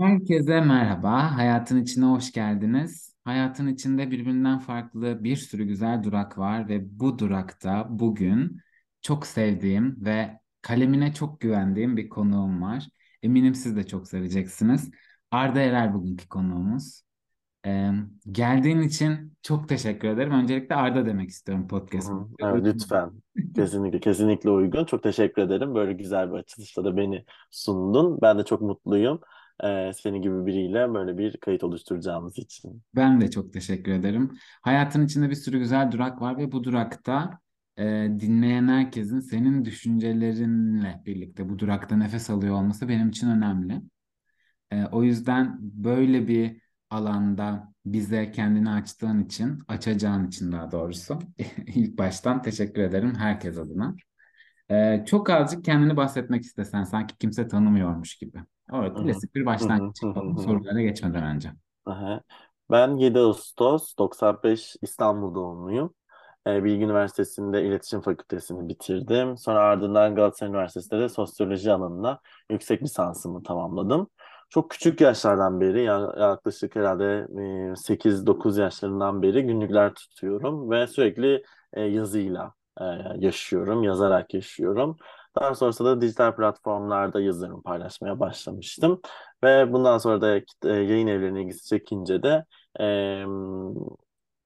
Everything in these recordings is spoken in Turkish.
Herkese merhaba. Hayatın içine hoş geldiniz. Hayatın içinde birbirinden farklı bir sürü güzel durak var ve bu durakta bugün çok sevdiğim ve kalemine çok güvendiğim bir konuğum var. Eminim siz de çok seveceksiniz. Arda Erer bugünkü konuğumuz. Ee, geldiğin için çok teşekkür ederim. Öncelikle Arda demek istiyorum podcast. hı. Evet, lütfen. Kesinlikle, kesinlikle uygun. Çok teşekkür ederim. Böyle güzel bir açılışta da beni sundun. Ben de çok mutluyum. Ee, senin gibi biriyle böyle bir kayıt oluşturacağımız için. Ben de çok teşekkür ederim. Hayatın içinde bir sürü güzel durak var ve bu durakta e, dinleyen herkesin senin düşüncelerinle birlikte bu durakta nefes alıyor olması benim için önemli. E, o yüzden böyle bir alanda bize kendini açtığın için, açacağın için daha doğrusu ilk baştan teşekkür ederim herkes adına. E, çok azıcık kendini bahsetmek istesen sanki kimse tanımıyormuş gibi. Evet, Hı hı. klasik bir başlangıç sorulara geçmeden önce. Aha. Ben 7 Ağustos 95 İstanbul doğumluyum. Ee, Bilgi Üniversitesi'nde İletişim Fakültesini bitirdim. Sonra ardından Galatasaray Üniversitesi'nde de sosyoloji alanında yüksek lisansımı tamamladım. Çok küçük yaşlardan beri ya- yaklaşık herhalde e, 8-9 yaşlarından beri günlükler tutuyorum ve sürekli e, yazıyla e, yaşıyorum, yazarak yaşıyorum. Daha sonrasında da dijital platformlarda yazılarımı paylaşmaya başlamıştım. Ve bundan sonra da e, yayın evlerine ilgisi çekince de e,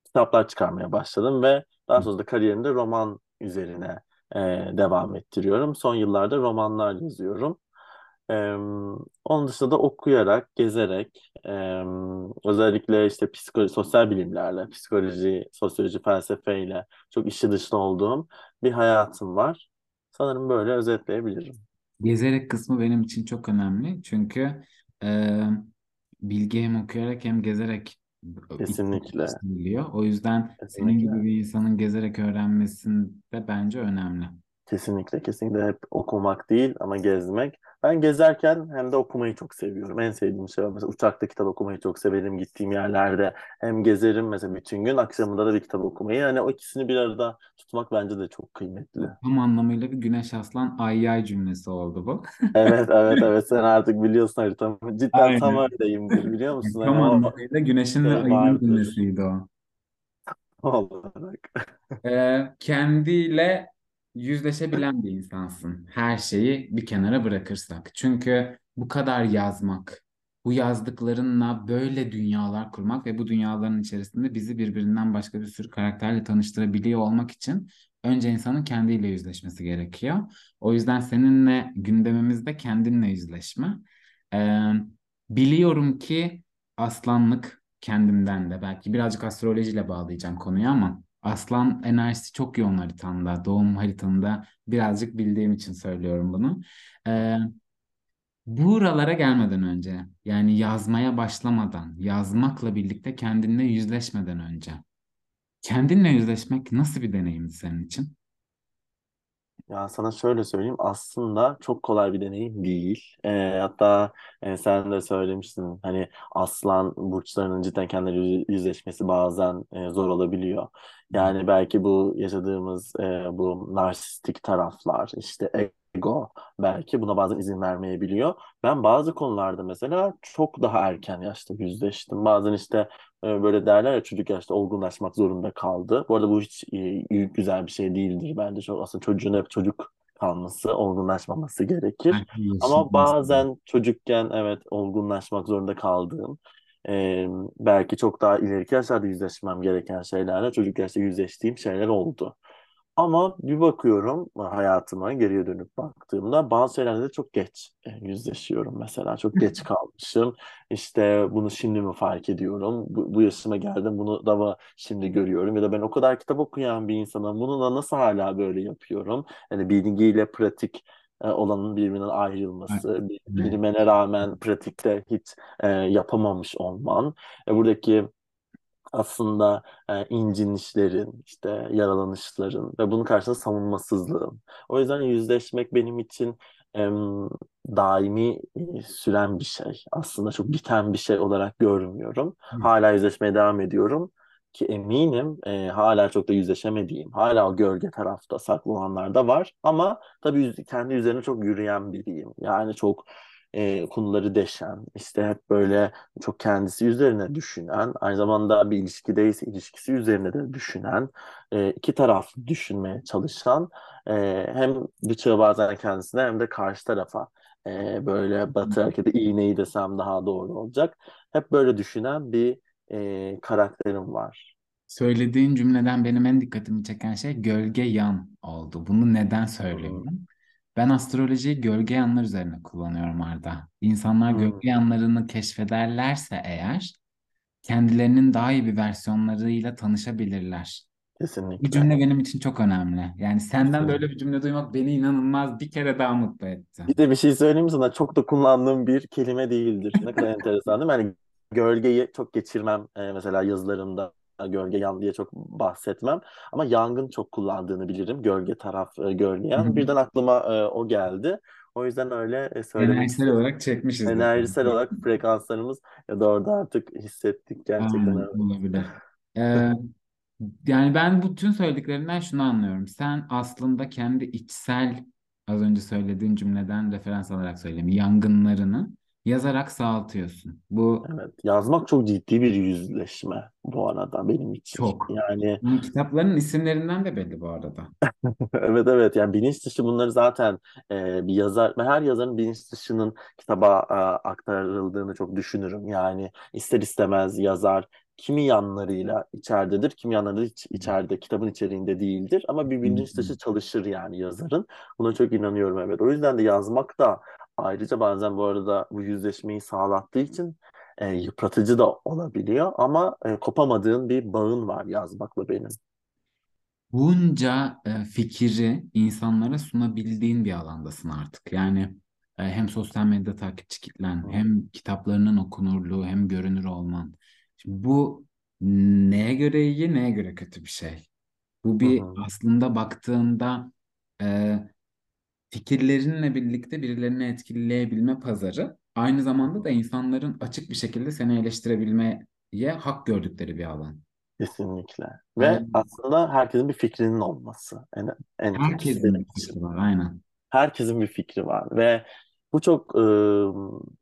kitaplar çıkarmaya başladım ve daha sonra da kariyerimde roman üzerine e, devam ettiriyorum. Son yıllarda romanlar yazıyorum. E, onun dışında da okuyarak, gezerek, e, özellikle işte psikoloji, sosyal bilimlerle, psikoloji, sosyoloji, felsefeyle çok işi dışta olduğum bir hayatım var. Sanırım böyle özetleyebilirim. Gezerek kısmı benim için çok önemli. Çünkü e, bilgi hem okuyarak hem gezerek Kesinlikle, biliyor. O yüzden senin gibi bir insanın gezerek öğrenmesinde bence önemli. Kesinlikle, kesinlikle hep okumak değil ama gezmek. Ben gezerken hem de okumayı çok seviyorum. En sevdiğim şey. Mesela uçakta kitap okumayı çok severim. Gittiğim yerlerde hem gezerim mesela bütün gün akşamında da bir kitap okumayı. Yani o ikisini bir arada tutmak bence de çok kıymetli. Tam anlamıyla bir Güneş Aslan ay yay cümlesi oldu bu. Evet, evet, evet. Sen artık biliyorsun haritamı. Cidden tam Aynen. öyleyimdir biliyor musun? Tam o anlamıyla Güneş'in ve şey vardır cümlesiydi o. olarak. Ee, kendiyle yüzleşebilen bir insansın. Her şeyi bir kenara bırakırsak. Çünkü bu kadar yazmak, bu yazdıklarınla böyle dünyalar kurmak ve bu dünyaların içerisinde bizi birbirinden başka bir sürü karakterle tanıştırabiliyor olmak için önce insanın kendiyle yüzleşmesi gerekiyor. O yüzden seninle gündemimizde kendinle yüzleşme. Ee, biliyorum ki aslanlık kendimden de belki birazcık astrolojiyle bağlayacağım konuyu ama Aslan enerjisi çok yoğun haritamda. Doğum haritamda birazcık bildiğim için söylüyorum bunu. Ee, buralara gelmeden önce yani yazmaya başlamadan, yazmakla birlikte kendinle yüzleşmeden önce. Kendinle yüzleşmek nasıl bir deneyimdi senin için? Ya sana şöyle söyleyeyim aslında çok kolay bir deneyim değil. Ee, hatta e, sen de söylemiştin hani aslan burçlarının cidden kendileri yüz- yüzleşmesi bazen e, zor olabiliyor. Yani belki bu yaşadığımız e, bu narsistik taraflar işte ego belki buna bazen izin vermeyebiliyor. Ben bazı konularda mesela çok daha erken yaşta yüzleştim. Bazen işte böyle derler ya çocuk yaşta olgunlaşmak zorunda kaldı. Bu arada bu hiç e, iyi, güzel bir şey değildir bence. Çok, aslında çocuğun hep çocuk kalması, olgunlaşmaması gerekir. Ama bazen çocukken evet olgunlaşmak zorunda kaldığım, e, belki çok daha ileriki yaşlarda yüzleşmem gereken şeylerle çocuk yaşta yüzleştiğim şeyler oldu. Ama bir bakıyorum hayatıma geriye dönüp baktığımda bazı şeylerde de çok geç e, yüzleşiyorum mesela. Çok geç kalmışım. İşte bunu şimdi mi fark ediyorum? Bu, bu yaşıma geldim bunu da mı şimdi görüyorum? Ya da ben o kadar kitap okuyan bir insanım. Bunu da nasıl hala böyle yapıyorum? Yani bilgiyle pratik e, olanın birbirinden ayrılması, bilmene rağmen pratikte hiç e, yapamamış olman. E, buradaki aslında e, incinişlerin, işte yaralanışların ve bunun karşısında savunmasızlığın. O yüzden yüzleşmek benim için em, daimi e, süren bir şey. Aslında çok biten bir şey olarak görmüyorum. Hala yüzleşmeye devam ediyorum ki eminim e, hala çok da yüzleşemediğim, hala o gölge tarafta saklı olanlar da var. Ama tabii kendi üzerine çok yürüyen biriyim. Yani çok e, konuları deşen, işte hep böyle çok kendisi üzerine düşünen, aynı zamanda bir ilişkideyse ilişkisi üzerine de düşünen, e, iki taraflı düşünmeye çalışan, e, hem bıçağı bazen kendisine hem de karşı tarafa e, böyle batı hareketi iğneyi desem daha doğru olacak. Hep böyle düşünen bir e, karakterim var. Söylediğin cümleden benim en dikkatimi çeken şey gölge yan oldu. Bunu neden söylüyorum? Ben astrolojiyi gölge yanlar üzerine kullanıyorum Arda. İnsanlar hı, gölge yanlarını keşfederlerse eğer kendilerinin daha iyi bir versiyonlarıyla tanışabilirler. Bu kesinlikle. cümle benim için çok önemli. Yani senden böyle Kesinlikle. bir cümle duymak beni inanılmaz bir kere daha mutlu etti. Bir de bir şey söyleyeyim sana? Çok da kullandığım bir kelime değildir. Ne kadar enteresan değil mi? Yani gölgeyi çok geçirmem. Ee, mesela yazılarımda gölge yan diye çok bahsetmem. Ama yangın çok kullandığını bilirim. Gölge taraf, e, yan. Birden aklıma e, o geldi. O yüzden öyle e, söylemek Enerjisel olarak çekmişizdir. Enerjisel olarak frekanslarımız ya da orada artık hissettik gerçekten. Aynen olabilir. Ee, yani ben bütün söylediklerinden şunu anlıyorum. Sen aslında kendi içsel az önce söylediğin cümleden referans alarak söyleyeyim. Yangınlarını yazarak sağaltıyorsun. Bu Evet. Yazmak çok ciddi bir yüzleşme bu arada benim için. çok. Yani Bunun kitapların isimlerinden de belli bu arada. Evet evet yani bilinç dışı bunları zaten e, bir yazar ve her yazarın bilinç dışının kitaba e, aktarıldığını çok düşünürüm. Yani ister istemez yazar kimi yanlarıyla içeridedir, kimi yanları hiç içeride, kitabın içeriğinde değildir. Ama bir bilinç dışı çalışır yani yazarın. Buna çok inanıyorum evet. O yüzden de yazmak da ayrıca bazen bu arada bu yüzleşmeyi sağlattığı için e, yıpratıcı da olabiliyor. Ama e, kopamadığın bir bağın var yazmakla benim. Bunca e, fikri insanlara sunabildiğin bir alandasın artık. Yani e, hem sosyal medyada takipçi kitlen, Hı hem kitaplarının okunurluğu, hem görünür olman. Şimdi bu neye göre iyi, neye göre kötü bir şey. Bu bir hı. aslında baktığında e, fikirlerinle birlikte birilerini etkileyebilme pazarı. Aynı zamanda da insanların açık bir şekilde seni eleştirebilmeye hak gördükleri bir alan. Kesinlikle. Ve aslında herkesin bir fikrinin olması en, en herkesin bir fikri var, aynen. Herkesin bir fikri var ve bu çok e,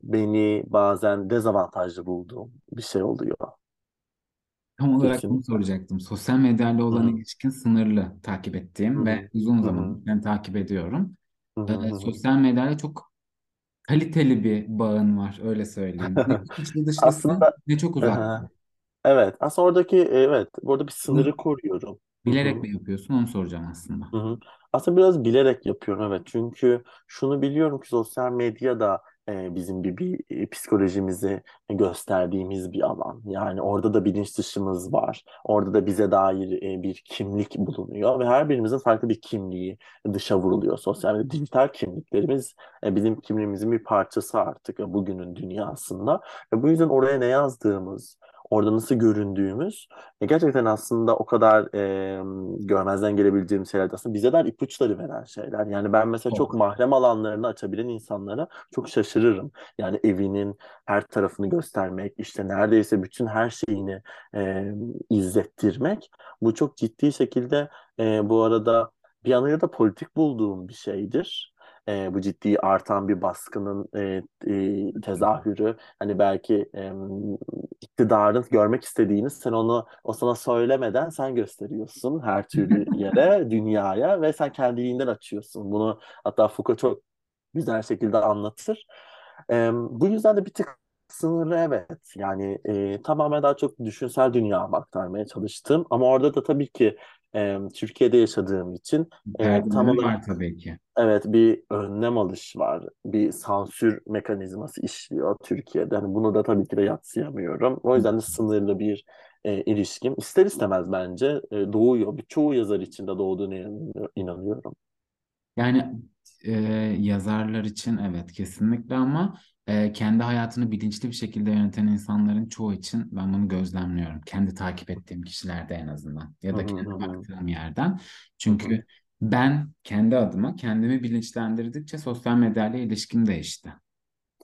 beni bazen dezavantajlı bulduğum bir şey oluyor. Tam olarak bunu Kesinlikle. soracaktım. Sosyal medyayla olan hı, ilişkin sınırlı takip hı ettiğim ve hı, uzun hı zamandır hı, ben takip ediyorum. Hı hı, hı hı. sosyal medyayla çok kaliteli bir bağın var, öyle söyleyeyim. Ne çok içli dışlısın, Aslında ne çok hı uzak. hı. evet aslında oradaki evet burada bir Bunu sınırı koruyorum. Hı bilerek hı. mi yapıyorsun, onu soracağım aslında. Hı hı. Aslında biraz bilerek yapıyorum evet. Çünkü şunu biliyorum ki sosyal medya da e, bizim bir, bir e, psikolojimizi gösterdiğimiz bir alan. Yani orada da bilinç dışımız var. Orada da bize dair e, bir kimlik bulunuyor ve her birimizin farklı bir kimliği dışa vuruluyor. Sosyal medya dijital kimliklerimiz e, bizim kimliğimizin bir parçası artık e, bugünün dünyasında. Ve bu yüzden oraya ne yazdığımız, orada nasıl göründüğümüz e, gerçekten aslında o kadar e, görmezden gelebileceğim şeyler de aslında bize dair ipuçları veren şeyler. Yani ben mesela çok Çok. mahrem alanlarını açabilen insanlara çok şaşırırım. Yani evinin her tarafını göstermek, işte neredeyse bütün her şeyini e, izlettirmek. Bu çok ciddi şekilde e, bu arada bir yanıyla da politik bulduğum bir şeydir. E, bu ciddi artan bir baskının e, e, tezahürü. Hani belki e, iktidarın görmek istediğini sen onu o sana söylemeden sen gösteriyorsun her türlü yere, dünyaya ve sen kendiliğinden açıyorsun. Bunu hatta Foucault çok güzel şekilde anlatır. Ee, bu yüzden de bir tık sınırlı evet. Yani e, tamamen daha çok düşünsel dünyama aktarmaya çalıştım. Ama orada da tabii ki e, Türkiye'de yaşadığım için e, tam olarak var tabii ki. Evet bir önlem alış var. Bir sansür mekanizması işliyor Türkiye'de. Hani bunu da tabii ki de yadsıyamıyorum. O yüzden de sınırlı bir e, ilişkim ister istemez bence e, doğuyor. Bir çoğu yazar için de doğduğuna inan- inanıyorum. Yani e, yazarlar için evet kesinlikle ama e, kendi hayatını bilinçli bir şekilde yöneten insanların çoğu için ben bunu gözlemliyorum. Kendi takip ettiğim kişilerde en azından ya da kendi baktığım yerden. Çünkü ben kendi adıma kendimi bilinçlendirdikçe sosyal medyayla ilişkim değişti.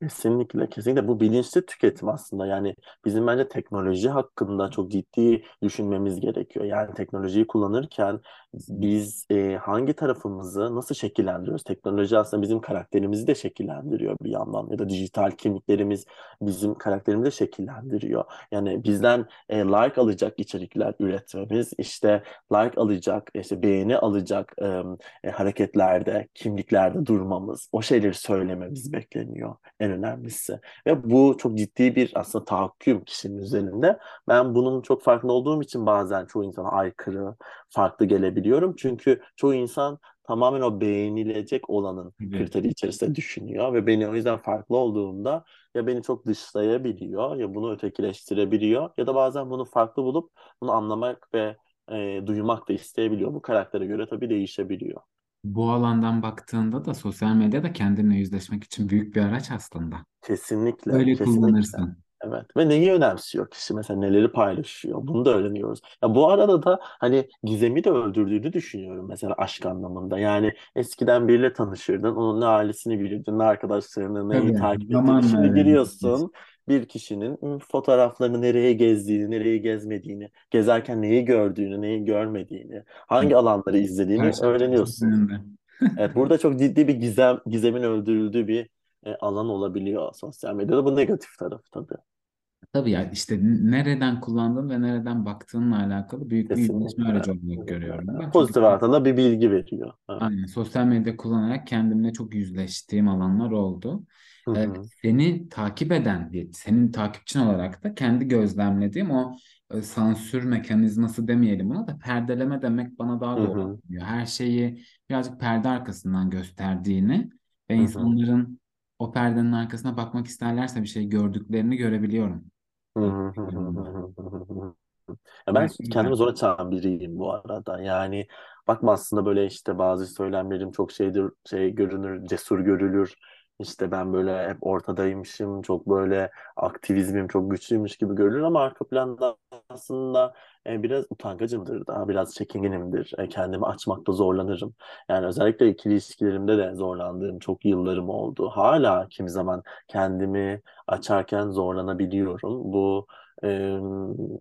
Kesinlikle, kesinlikle bu bilinçli tüketim aslında. Yani bizim bence teknoloji hakkında çok ciddi düşünmemiz gerekiyor. Yani teknolojiyi kullanırken biz e, hangi tarafımızı nasıl şekillendiriyoruz? Teknoloji aslında bizim karakterimizi de şekillendiriyor bir yandan ya da dijital kimliklerimiz bizim karakterimizi de şekillendiriyor. Yani bizden e, like alacak içerikler üretmemiz, işte like alacak, işte beğeni alacak e, e, hareketlerde, kimliklerde durmamız, o şeyleri söylememiz bekleniyor en önemlisi. Ve bu çok ciddi bir aslında tahakküm kişinin üzerinde. Ben bunun çok farkında olduğum için bazen çoğu insana aykırı, farklı gelebiliyorum. Çünkü çoğu insan tamamen o beğenilecek olanın kriteri içerisinde düşünüyor ve beni o yüzden farklı olduğumda ya beni çok dışlayabiliyor ya bunu ötekileştirebiliyor ya da bazen bunu farklı bulup bunu anlamak ve e, duymak da isteyebiliyor. Bu karaktere göre tabii değişebiliyor. Bu alandan baktığında da sosyal medya da kendinle yüzleşmek için büyük bir araç aslında. Kesinlikle, Öyle kesinlikle. kullanırsın. Evet ve neyi önemsiyor kişi mesela neleri paylaşıyor bunu da öğreniyoruz. Ya bu arada da hani gizemi de öldürdüğünü düşünüyorum mesela aşk anlamında. Yani eskiden biriyle tanışırdın onun ne ailesini bilirdin ne arkadaşlarını neyi Tabii takip ettiğini. Şimdi giriyorsun bir kişinin fotoğraflarını nereye gezdiğini, nereye gezmediğini, gezerken neyi gördüğünü, neyi görmediğini, hangi alanları izlediğini karşı öğreniyorsun. Evet, burada çok ciddi bir gizem, gizemin öldürüldüğü bir e, alan olabiliyor sosyal medyada. Bu negatif tarafı tabii. Tabii ya işte nereden kullandığın ve nereden baktığınla alakalı büyük bir Kesinlikle. aracı olarak görüyorum ben. Pozitif anlamda bir bilgi veriyor. Evet. aynen, sosyal medya kullanarak kendimle çok yüzleştiğim alanlar oldu. Hı hı. seni takip eden, bir- senin takipçin olarak da kendi gözlemlediğim o e, sansür mekanizması demeyelim buna da perdeleme demek bana daha doğru geliyor. Her şeyi birazcık perde arkasından gösterdiğini ve Hı hı. insanların o perdenin arkasına bakmak isterlerse bir şey gördüklerini görebiliyorum. Hı. Ya ben güzel. kendimi zor açan biriyim bu arada. Yani bakma aslında böyle işte bazı söylemlerim çok şeydir, şey görünür, cesur görülür. İşte ben böyle hep ortadaymışım, çok böyle aktivizmim çok güçlüymüş gibi görülür ama arka planda aslında e, biraz utangacımdır daha biraz çekingenimdir. E, kendimi açmakta zorlanırım. Yani özellikle ikili ilişkilerimde de zorlandığım çok yıllarım oldu. Hala kimi zaman kendimi açarken zorlanabiliyorum. Bu ee,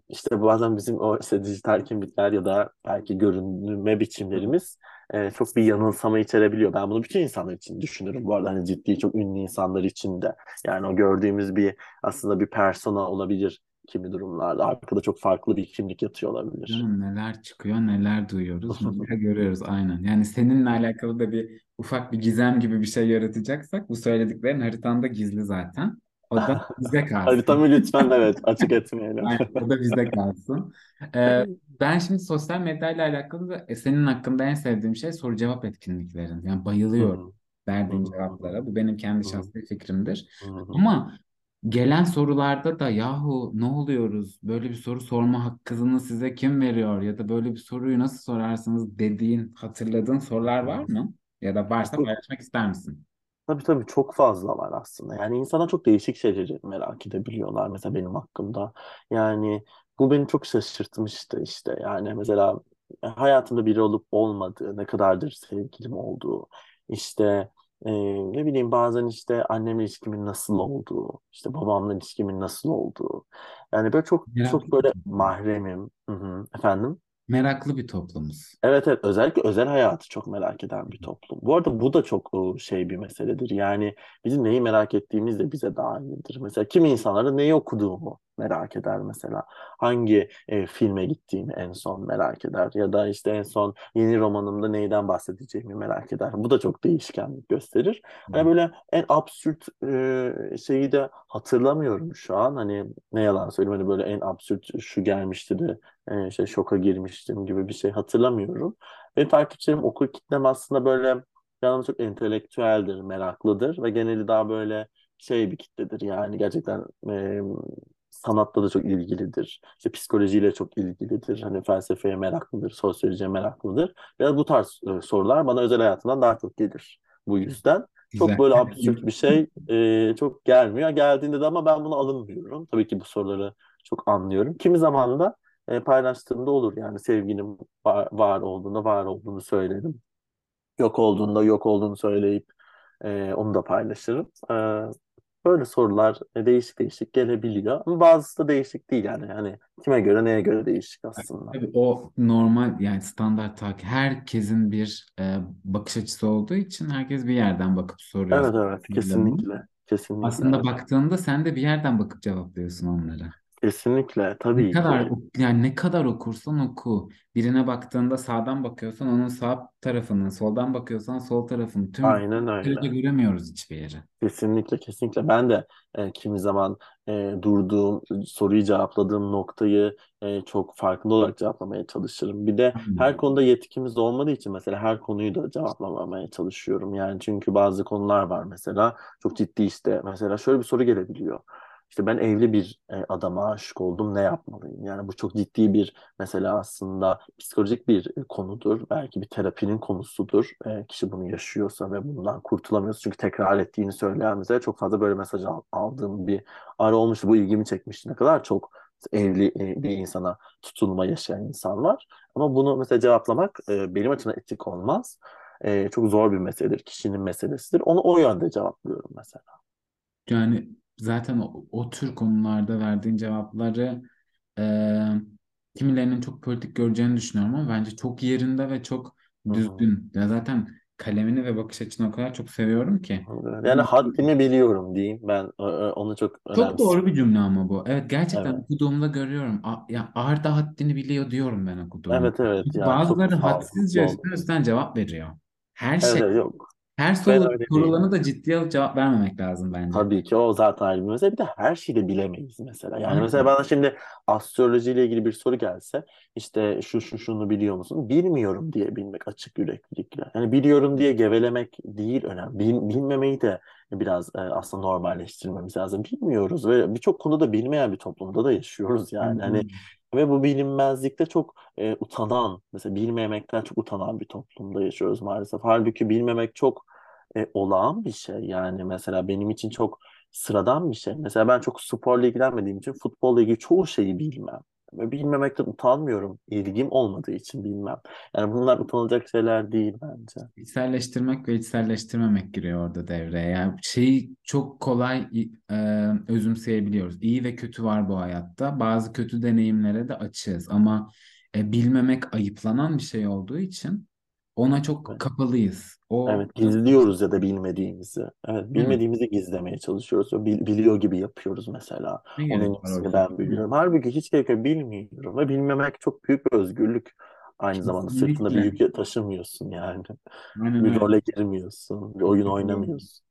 işte bazen bizim o işte dijital kimlikler ya da belki görünme biçimlerimiz e, çok bir yanılsama içerebiliyor. Ben bunu bütün insanlar için düşünürüm. Bu arada hani ciddi çok ünlü insanlar için de. Yani o gördüğümüz bir aslında bir persona olabilir kimi durumlarda. Arkada çok farklı bir kimlik yatıyor olabilir. Neler çıkıyor, neler duyuyoruz, neler görüyoruz aynen. Yani seninle alakalı da bir ufak bir gizem gibi bir şey yaratacaksak bu söylediklerin haritanda gizli zaten. O da bize kalsın. Haritamı lütfen evet açık etmeyelim. Aynen, o da bizde kalsın. Ee, ben şimdi sosyal medyayla alakalı da e, senin hakkında en sevdiğim şey soru cevap etkinliklerin. Yani bayılıyorum verdiğin cevaplara. Bu benim kendi şahsi fikrimdir. Ama gelen sorularda da yahu ne oluyoruz? Böyle bir soru sorma hakkını size kim veriyor? Ya da böyle bir soruyu nasıl sorarsınız dediğin, hatırladığın sorular var mı? Ya da varsa paylaşmak ister misin? Tabii tabii çok fazla var aslında. Yani insanlar çok değişik şeyleri merak edebiliyorlar mesela benim hakkımda. Yani bu beni çok şaşırtmıştı işte. Yani mesela e, hayatımda biri olup olmadığı, ne kadardır sevgilim olduğu, işte e, ne bileyim bazen işte annemle ilişkimin nasıl olduğu, işte babamla ilişkimin nasıl olduğu. Yani böyle çok çok Meraklı bir böyle toplum. mahremim. Hı hı. Efendim? Meraklı bir toplumuz. Evet evet özellikle özel hayatı çok merak eden bir toplum. Bu arada bu da çok şey bir meseledir. Yani bizim neyi merak ettiğimiz de bize dahildir. Mesela kimi insanlar da neyi okuduğumu merak eder mesela. Hangi e, filme gittiğimi en son merak eder. Ya da işte en son yeni romanımda neyden bahsedeceğimi merak eder. Bu da çok değişkenlik gösterir. Hani böyle en absürt e, şeyi de hatırlamıyorum şu an. Hani ne yalan söyleyeyim hani böyle en absürt şu gelmişti de e, şey şoka girmiştim gibi bir şey hatırlamıyorum. Benim takipçilerim okur kitlem aslında böyle yanım çok entelektüeldir, meraklıdır ve geneli daha böyle şey bir kitledir yani gerçekten e, sanatla da çok ilgilidir. İşte psikolojiyle çok ilgilidir. Hani felsefeye meraklıdır, sosyolojiye meraklıdır. Biraz bu tarz e, sorular bana özel hayatımdan daha çok gelir. Bu yüzden çok Güzel. böyle absürt bir şey e, çok gelmiyor. Geldiğinde de ama ben bunu alınmıyorum. Tabii ki bu soruları çok anlıyorum. Kimi zaman da e, paylaştığımda olur. Yani sevgilim var, var olduğunda var olduğunu söylerim. Yok olduğunda yok olduğunu söyleyip e, onu da paylaşırım. E, Böyle sorular e, değişik değişik gelebiliyor. Ama bazısı da değişik değil yani. Hani kime göre neye göre değişik aslında. Tabii o normal yani standart takip herkesin bir e, bakış açısı olduğu için herkes bir yerden bakıp soruyor Evet evet kesinlikle. Kesinlikle Aslında evet. baktığında sen de bir yerden bakıp cevaplıyorsun onlara. Kesinlikle Ne tabii kadar ki. yani ne kadar okursan oku. Birine baktığında sağdan bakıyorsan onun sağ tarafını, soldan bakıyorsan sol tarafını. Tüm Aynen öyle. göremiyoruz hiçbir yeri. Kesinlikle kesinlikle ben de e, kimi zaman e, durduğum soruyu cevapladığım noktayı e, çok farkında olarak cevaplamaya çalışırım. Bir de her konuda yetkimiz olmadığı için mesela her konuyu da cevaplamamaya çalışıyorum. Yani çünkü bazı konular var mesela çok ciddi işte mesela şöyle bir soru gelebiliyor. İşte ben evli bir e, adama aşık oldum ne yapmalıyım? Yani bu çok ciddi bir mesela aslında psikolojik bir e, konudur. Belki bir terapinin konusudur. E, kişi bunu yaşıyorsa ve bundan kurtulamıyorsa. Çünkü tekrar ettiğini söyleyen bize çok fazla böyle mesaj al- aldığım bir ara olmuştu. Bu ilgimi çekmişti. Ne kadar çok evli e, bir insana tutulma yaşayan insan var. Ama bunu mesela cevaplamak e, benim açımdan etik olmaz. E, çok zor bir meseledir. Kişinin meselesidir. Onu o yönde cevaplıyorum mesela. Yani zaten o, o tür konularda verdiğin cevapları e, kimilerinin çok politik göreceğini düşünüyorum ama bence çok yerinde ve çok düzgün. Ya zaten kalemini ve bakış açını o kadar çok seviyorum ki. Yani haddimi biliyorum diyeyim. Ben e, e, onu çok Çok doğru bir önemsiyorum. cümle ama bu. Evet gerçekten Evet. okuduğumda görüyorum. A, ya Arda haddini biliyor diyorum ben okuduğumda. Evet evet Çünkü ya çok bazıları sağlıklı hadsizce üstten cevap veriyor. Her Evet şey, yok. Her Ben soru, öyle değilim. da ciddiye alıp cevap vermemek lazım bence. Tabii ki o zaten ayrı bir mesele. Bir de her şeyi de bilemeyiz mesela. Yani mesela Aynen. bana şimdi astrolojiyle ilgili bir soru gelse işte şu şu şunu biliyor musun? Bilmiyorum diye bilmek açık yüreklilikle. Yani biliyorum diye gevelemek değil önemli. Bil- bilmemeyi de biraz e, aslında normalleştirmemiz lazım. Bilmiyoruz ve birçok konuda bilmeyen bir toplumda da yaşıyoruz yani. Hani Aynen. Ve bu bilinmezlikte çok e, utanan, mesela bilmemekten çok utanan bir toplumda yaşıyoruz maalesef. Halbuki bilmemek çok e, olağan bir şey. Yani mesela benim için çok sıradan bir şey. Mesela ben çok sporla ilgilenmediğim için futbolla ilgili çoğu şeyi bilmem. Bilmemekten utanmıyorum. İlgim olmadığı için bilmem. Yani bunlar utanılacak şeyler değil bence. İçselleştirmek ve içselleştirmemek giriyor orada devreye. Yani şeyi çok kolay e, özümseyebiliyoruz. İyi ve kötü var bu hayatta. Bazı kötü deneyimlere de açığız ama e, bilmemek ayıplanan bir şey olduğu için ona çok Evet, kapalıyız. O Evet, gizliyoruz ya da bilmediğimizi. Evet, Aynen. bilmediğimizi gizlemeye çalışıyoruz. Bil- biliyor gibi yapıyoruz mesela. Ne Onun gerek var iyisini oysa ki, ben biliyorum. Halbuki hiç gerek yok, bilmiyorum. Ve bilmemek çok büyük bir özgürlük. Aynı zamanda sırtında bir Kesinlikle. yük taşımıyorsun yani. Aynen Bir öyle. role girmiyorsun. Bir oyun Katılıyorum. oynamıyorsun.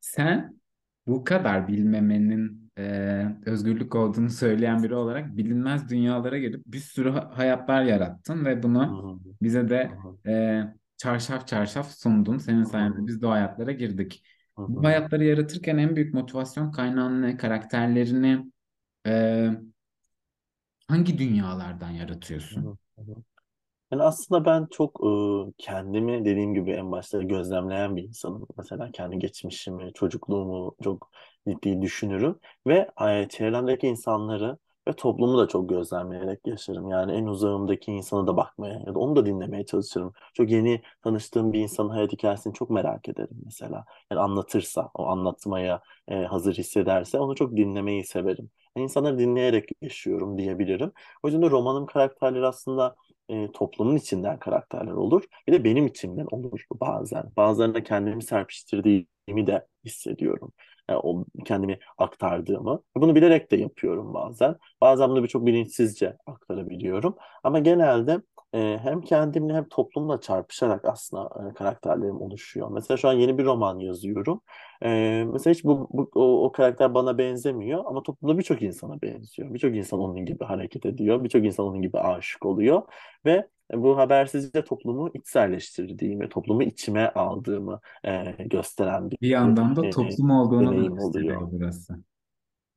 Sen bu kadar bilmemenin e, özgürlük olduğunu söyleyen biri olarak bilinmez dünyalara gelip bir sürü ha- hayatlar yarattın ve bunu bize de e, çarşaf çarşaf sundun. Senin sayende biz de o hayatlara girdik. Bu hayatları yaratırken en büyük motivasyon kaynağın ne? Karakterlerini e, hangi dünyalardan yaratıyorsun? Yani aslında ben çok e, kendimi dediğim gibi en başta gözlemleyen bir insanım. Mesela kendi geçmişimi, çocukluğumu çok ciddi düşünürüm. Ve e, çevremdeki insanları ve toplumu da çok gözlemleyerek yaşarım. Yani en uzağımdaki insana da bakmaya ya da onu da dinlemeye çalışırım. Çok yeni tanıştığım bir insanın hayat hikayesini çok merak ederim mesela. Yani anlatırsa, o anlatmaya e, hazır hissederse onu çok dinlemeyi severim. Yani insanları dinleyerek yaşıyorum diyebilirim. O yüzden de romanın karakterleri aslında e, toplumun içinden karakterler olur. Bir de benim içimden olur bazen. Bazılarına kendimi serpiştirdiğimi de hissediyorum. Yani o kendimi aktardığımı. Bunu bilerek de yapıyorum bazen. Bazen bunu çok bilinçsizce aktarabiliyorum. Ama genelde e, hem kendimle hem toplumla çarpışarak aslında e, karakterlerim oluşuyor. Mesela şu an yeni bir roman yazıyorum. E, mesela hiç bu, bu o, o karakter bana benzemiyor ama toplumda birçok insana benziyor. Birçok insan onun gibi hareket ediyor. Birçok insan onun gibi aşık oluyor. Ve bu habersizce toplumu içselleştirdiğimi, toplumu içime aldığımı e, gösteren bir Bir yandan da e, toplum olduğunu da oluyor. burası.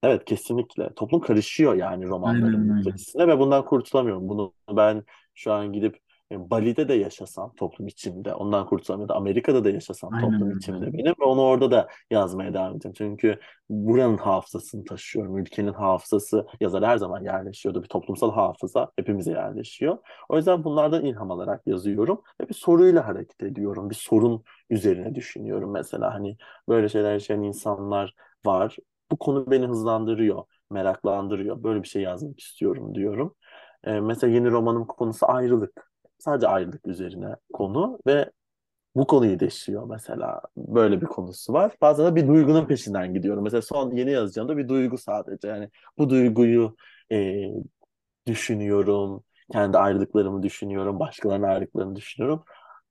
Evet kesinlikle. Toplum karışıyor yani öyle. içerisinde ve bundan kurtulamıyorum. Bunu ben şu an gidip e, Bali'de de yaşasam toplum içimde ondan kurtulamıyorum. Ya da Amerika'da da yaşasam Aynen toplum öyle. içimde benim ve onu orada da yazmaya devam edeceğim. Çünkü buranın hafızasını taşıyorum. Ülkenin hafızası yazar her zaman yerleşiyordu. Bir toplumsal hafıza hepimize yerleşiyor. O yüzden bunlardan ilham alarak yazıyorum ve bir soruyla hareket ediyorum. Bir sorun üzerine düşünüyorum mesela. Hani böyle şeyler yaşayan insanlar var. Bu konu beni hızlandırıyor, meraklandırıyor. Böyle bir şey yazmak istiyorum diyorum. E, mesela yeni romanım konusu ayrılık. Sadece ayrılık üzerine konu ve bu konuyu deşiyor mesela. Böyle bir konusu var. Bazen de bir duygunun peşinden gidiyorum. Mesela son yeni yazacağımda bir duygu sadece. Yani bu duyguyu e, düşünüyorum. Kendi ayrılıklarımı düşünüyorum. Başkalarının ayrılıklarını düşünüyorum.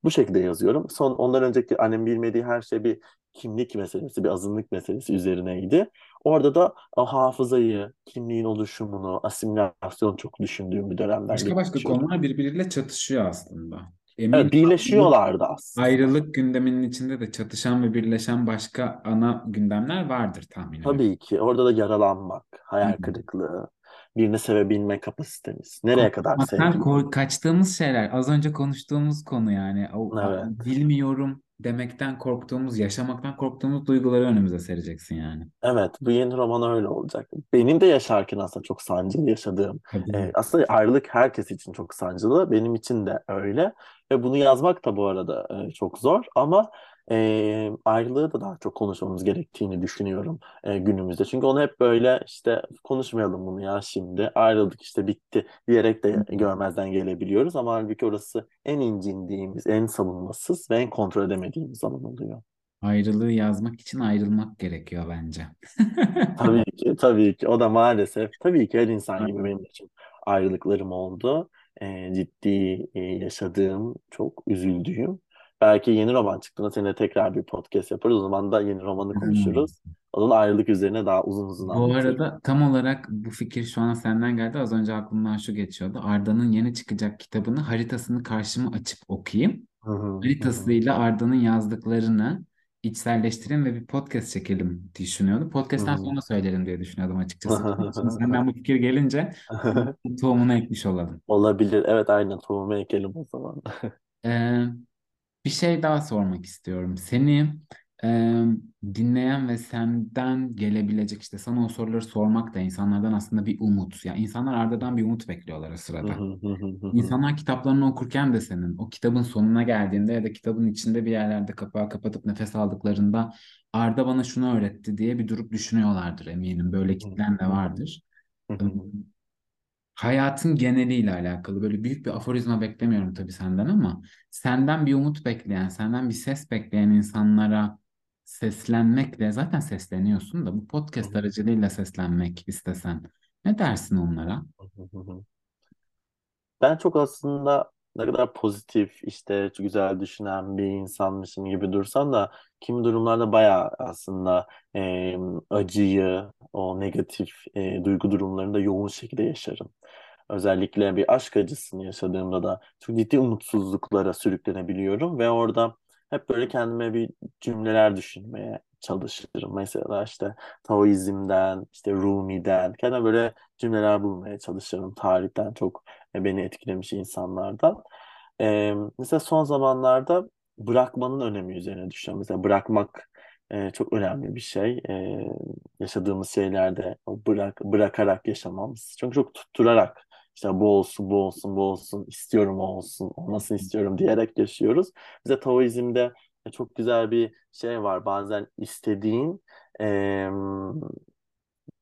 Bu şekilde yazıyorum. Son ondan önceki annem bilmediği her şey bir kimlik meselesi, bir azınlık meselesi üzerineydi. Orada da hafızayı, kimliğin oluşumunu, asimilasyonu çok düşündüğüm bir dönemden Başka başka konular birbiriyle çatışıyor aslında. Evet, Eminim ayrılık, birleşiyorlardı aslında. ayrılık gündeminin içinde de çatışan ve birleşen başka ana gündemler vardır tahmin ediyorum. Tabii ki orada da yaralanmak, hayal hı. kırıklığı, birini sevebilme kapasitemiz. Nereye kadar kork- kaçtığımız şeyler. Az önce konuştuğumuz konu yani. O, Evet. bilmiyorum demekten korktuğumuz, yaşamaktan korktuğumuz duyguları önümüze sereceksin yani. Evet, bu yeni roman öyle olacak. Benim de yaşarken aslında çok sancılı yaşadığım. Tabii. e, aslında ayrılık herkes için çok sancılı. Benim için de öyle. Ve bunu yazmak da bu arada e, çok zor. Ama e, ayrılığı da daha çok konuşmamız gerektiğini düşünüyorum e, günümüzde. Çünkü onu hep böyle işte konuşmayalım bunu ya şimdi. Ayrıldık işte bitti diyerek de görmezden gelebiliyoruz. Ama halbuki orası en incindiğimiz, en savunmasız ve en kontrol edemediğimiz zaman oluyor. Ayrılığı yazmak için ayrılmak gerekiyor bence. Tabii ki, tabii ki. O da maalesef, tabii ki her insan gibi benim için ayrılıklarım oldu. Ee, ciddi e, yaşadığım, çok üzüldüğüm. Belki yeni roman çıktığında seninle tekrar bir podcast yaparız. O zaman da yeni romanı konuşuruz. Onun ayrılık üzerine daha uzun uzun Bu anlatırım. arada tam olarak bu fikir şu an senden geldi. Az önce aklımdan şu geçiyordu. Arda'nın yeni çıkacak kitabını haritasını karşıma açıp okuyayım. Hı hı. Haritasıyla Arda'nın yazdıklarını içselleştirelim ve bir podcast çekelim diye düşünüyordum. Podcast'ten Hı sonra söylerim diye düşünüyordum açıkçası. Şimdi senden bu fikir gelince tohumunu ekmiş olalım. Olabilir. Evet aynen tohumu ekelim o zaman. Ee, bir şey daha sormak istiyorum. Seni e, dinleyen ve senden gelebilecek işte sana o soruları sormak da insanlardan aslında bir umut. Yani insanlar Arda'dan bir umut bekliyorlar o sırada. İnsanlar kitaplarını okurken de senin o kitabın sonuna geldiğinde ya da kitabın içinde bir yerlerde kapağı kapatıp nefes aldıklarında Arda bana şunu öğretti diye bir durup düşünüyorlardır eminim. Böyle kitlen de vardır. Hayatın geneliyle alakalı. Böyle büyük bir aforizma beklemiyorum tabii senden ama senden bir umut bekleyen, senden bir ses bekleyen insanlara seslenmekle zaten sesleniyorsun da bu podcast aracılığıyla seslenmek istesen ne dersin onlara? Ben çok aslında ne kadar pozitif, işte güzel düşünen bir insanmışım gibi dursam da kimi durumlarda bayağı aslında e, acıyı, o negatif e, duygu durumlarını da yoğun şekilde yaşarım. Özellikle bir aşk acısını yaşadığımda da çok ciddi umutsuzluklara sürüklenebiliyorum ve orada hep böyle kendime bir cümleler düşünmeye çalışırım. Mesela işte Taoizm'den, işte Rumi'den kendime böyle cümleler bulmaya çalışırım. Tarihten çok beni etkilemiş insanlardan. Ee, mesela son zamanlarda bırakmanın önemi üzerine düşünüyorum. Mesela bırakmak e, çok önemli bir şey. Ee, yaşadığımız şeylerde o bırak bırakarak yaşamamız. Çünkü çok tutturarak işte bu olsun, bu olsun, bu olsun, istiyorum o olsun, olmasını istiyorum diyerek yaşıyoruz. Bize Taoizm'de çok güzel bir şey var. Bazen istediğin e,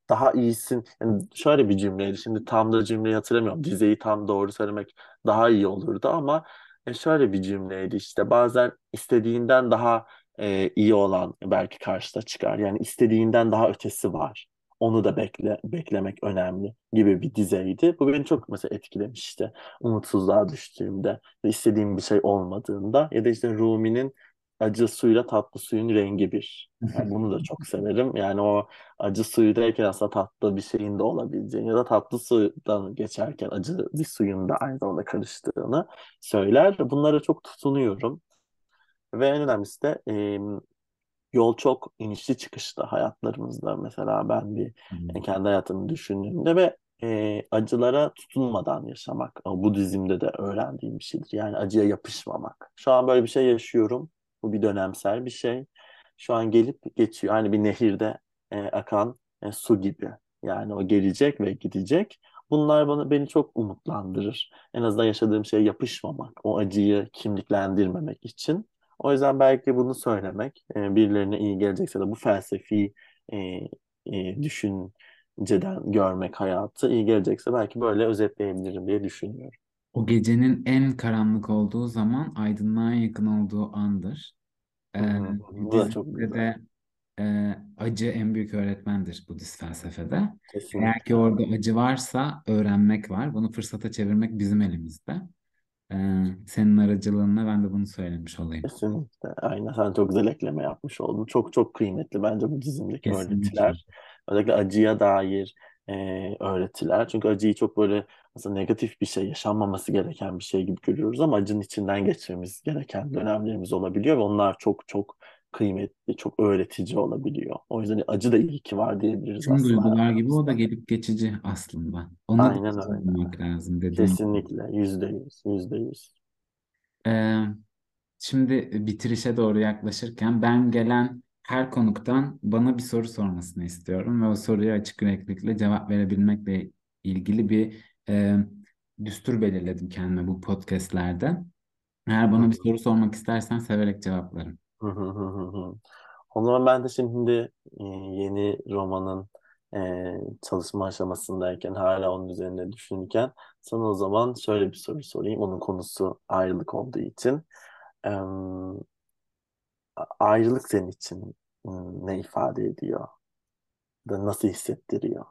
daha iyisin. Yani şöyle bir cümleydi. Şimdi tam da cümleyi hatırlamıyorum. Dizeyi tam doğru söylemek daha iyi olurdu ama e, şöyle bir cümleydi işte. Bazen istediğinden daha e, iyi olan belki karşıda çıkar. Yani istediğinden daha ötesi var. Onu da bekle, beklemek önemli gibi bir dizeydi. Bu beni çok mesela etkilemişti. Umutsuzluğa düştüğümde, istediğim bir şey olmadığında ya da işte Rumi'nin acı suyla tatlı suyun rengi bir. Yani bunu da çok severim. Yani o acı suyudayken aslında tatlı bir şeyin de olabileceğini ya da tatlı sudan geçerken acı bir suyun da aynı zamanda karıştığını söyler. Bunlara çok tutunuyorum. Ve en önemlisi de e, yol çok inişli çıkışlı hayatlarımızda. Mesela ben bir Hmm. e, kendi hayatımı düşündüğümde ve e, acılara tutunmadan yaşamak. Budizm'de de öğrendiğim bir şeydir. Yani acıya yapışmamak. Şu an böyle bir şey yaşıyorum. Bu bir dönemsel bir şey. Şu an gelip geçiyor. Hani bir nehirde e, akan e, su gibi. Yani o gelecek ve gidecek. Bunlar bana beni çok umutlandırır. En azından yaşadığım şeye yapışmamak, o acıyı kimliklendirmemek için. O yüzden belki bunu söylemek e, birilerine iyi gelecekse de bu felsefi e, e, düşünceden görmek hayatı iyi gelecekse belki böyle özetleyebilirim diye düşünüyorum. O gecenin en karanlık olduğu zaman aydınlığa yakın olduğu andır. Ee. Bu da çok güzel. de e, acı en büyük öğretmendir Budist felsefede. Eğer ki Kesinlikle. orada acı varsa öğrenmek var. Bunu fırsata çevirmek bizim elimizde. Ee, senin aracılığınla ben de bunu söylemiş olayım. Kesinlikle. Aynen. Sen çok güzel ekleme yapmış oldun. Çok çok kıymetli bence bu dizimdeki Kesinlikle. öğretiler. Özellikle acıya dair e, öğretiler. Çünkü acıyı çok böyle aslında negatif bir şey, yaşanmaması gereken bir şey gibi görüyoruz ama acının içinden geçmemiz gereken dönemlerimiz olabiliyor ve onlar çok çok kıymetli, çok öğretici olabiliyor. O yüzden acı da iyi ki var diyebiliriz Tüm aslında duygular gibi o da gelip geçici aslında. Onu da Aynen öyle. sormak lazım dediğin. Kesinlikle. Yüzde yüz. Yüzde yüz. Ee, şimdi bitirişe doğru yaklaşırken ben gelen her konuktan bana bir soru sormasını istiyorum ve o soruya açık yüreklilikle cevap verebilmekle ilgili bir e, düstur belirledim kendime bu podcastlerde. Eğer bana bir soru sormak istersen severek cevaplarım. O zaman ben de şimdi e, yeni romanın e, çalışma aşamasındayken hala onun üzerine düşünürken sana o zaman şöyle bir soru sorayım. Onun konusu ayrılık olduğu için. A- ayrılık senin için ne ifade ediyor? Da nasıl hissettiriyor?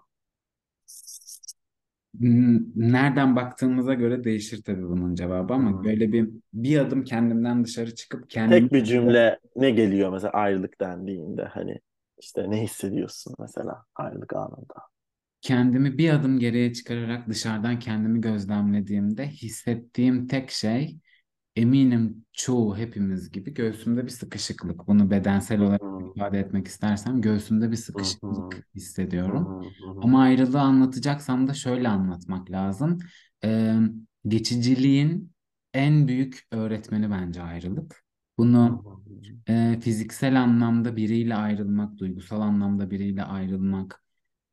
Nereden baktığımıza göre değişir tabii bunun cevabı ama hı. böyle bir bir adım kendimden dışarı çıkıp kendimi Tek bir cümle ne geliyor mesela ayrılık dendiğinde hani işte ne hissediyorsun mesela ayrılık anında? kendimi bir adım geriye çıkararak dışarıdan kendimi gözlemlediğimde hissettiğim tek şey eminim çoğu hepimiz gibi göğsümde bir sıkışıklık. Bunu bedensel olarak ifade etmek istersem göğsümde bir sıkışıklık hissediyorum. Ama ayrılığı anlatacaksam da şöyle anlatmak lazım. Ee, geçiciliğin en büyük öğretmeni bence ayrılık. Bunu e, fiziksel anlamda biriyle ayrılmak, duygusal anlamda biriyle ayrılmak,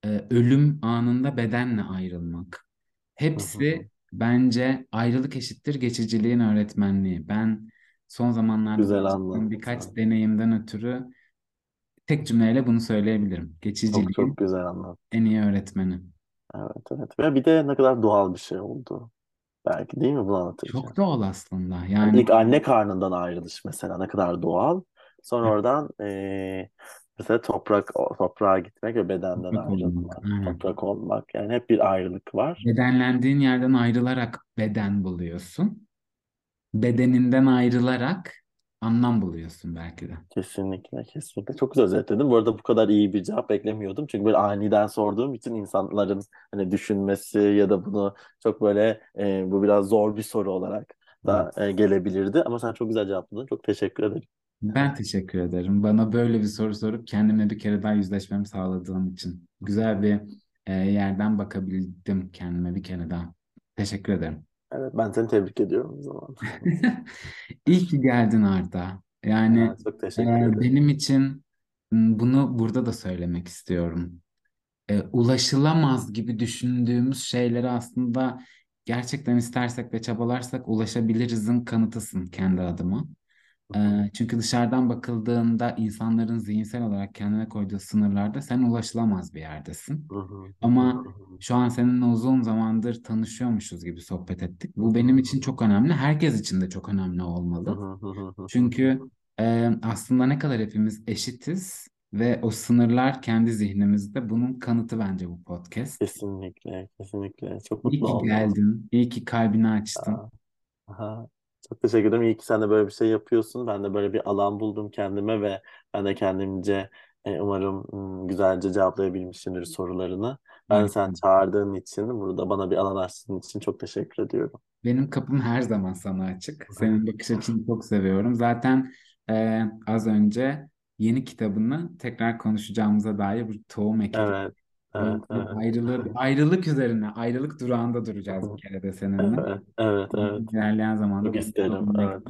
e, ölüm anında bedenle ayrılmak. Hepsi bence ayrılık eşittir geçiciliğin öğretmenliği. Ben son zamanlarda Güzel birkaç anlattın. deneyimden ötürü tek cümleyle bunu söyleyebilirim. Çok çok Geçiciliğin güzel anlattın. en iyi öğretmeni. Evet evet. Ve bir de ne kadar doğal bir şey oldu. Belki değil mi bunu anlatırken? Çok doğal aslında. Hani Yani ilk anne karnından ayrılış mesela ne kadar doğal. Sonra oradan eee, mesela toprak toprağa gitmek ve bedenden toprak olmak. ayrılmak, Aynen. toprak olmak. Yani hep bir ayrılık var. Bedenlendiğin yerden ayrılarak beden buluyorsun. Bedeninden ayrılarak anlam buluyorsun belki de. Kesinlikle, kesinlikle. Çok güzel özetledin. Bu arada bu kadar iyi bir cevap beklemiyordum. Çünkü böyle aniden sorduğum için insanların hani düşünmesi ya da bunu çok böyle e, bu biraz zor bir soru olarak Evet. da e, gelebilirdi. Ama sen çok güzel cevapladın. Çok teşekkür ederim. Ben teşekkür ederim. Bana böyle bir soru sorup kendimle bir kere daha yüzleşmemi sağladığın için. Güzel bir e, yerden bakabildim kendime bir kere daha. Teşekkür ederim. Evet, ben seni tebrik ediyorum o zaman. İyi ki geldin Arda. Yani Aa, çok e, teşekkür ederim. benim için bunu burada da söylemek istiyorum. E, ulaşılamaz gibi düşündüğümüz şeylere aslında gerçekten istersek ve çabalarsak ulaşabilirizin kanıtısın kendi adıma. Çünkü dışarıdan bakıldığında insanların zihinsel olarak kendine koyduğu sınırlarda sen ulaşılamaz bir yerdesin. Ama şu an seninle uzun zamandır tanışıyormuşuz gibi sohbet ettik. Bu benim için çok önemli. Herkes için de çok önemli olmalı. Çünkü e, aslında ne kadar hepimiz eşitiz ve o sınırlar kendi zihnimizde. Bunun kanıtı bence bu podcast. Kesinlikle, kesinlikle. Çok İyi mutlu ki oldum. geldin. İyi ki kalbini açtın. Aa, aha. Çok teşekkür ederim. İyi ki sen de böyle bir şey yapıyorsun. Ben de böyle bir alan buldum kendime ve ben de kendimce e, umarım m, güzelce cevaplayabilmişimdir sorularını. Ben sen çağırdığın için, burada bana bir alan açtığın için çok teşekkür ediyorum. Benim kapım her zaman sana açık. Senin bakış açını çok seviyorum. Zaten e, az önce yeni kitabını tekrar konuşacağımıza dair bir tohum ektim. Evet, evet, yüzden evet. ayrılık, ayrılık üzerine, ayrılık durağında duracağız bir kere de seninle. Evet, evet, evet. İlerleyen zamanda Çok isterim. Evet.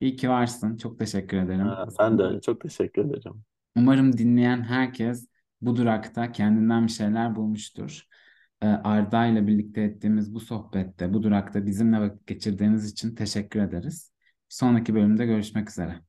İyi ki varsın. Çok teşekkür ederim. Ha, sen de. Çok teşekkür ederim. Umarım dinleyen herkes bu durakta kendinden bir şeyler bulmuştur. Ee, Arda ile birlikte ettiğimiz bu sohbette, bu durakta bizimle vakit geçirdiğiniz için teşekkür ederiz. Sonraki bölümde görüşmek üzere.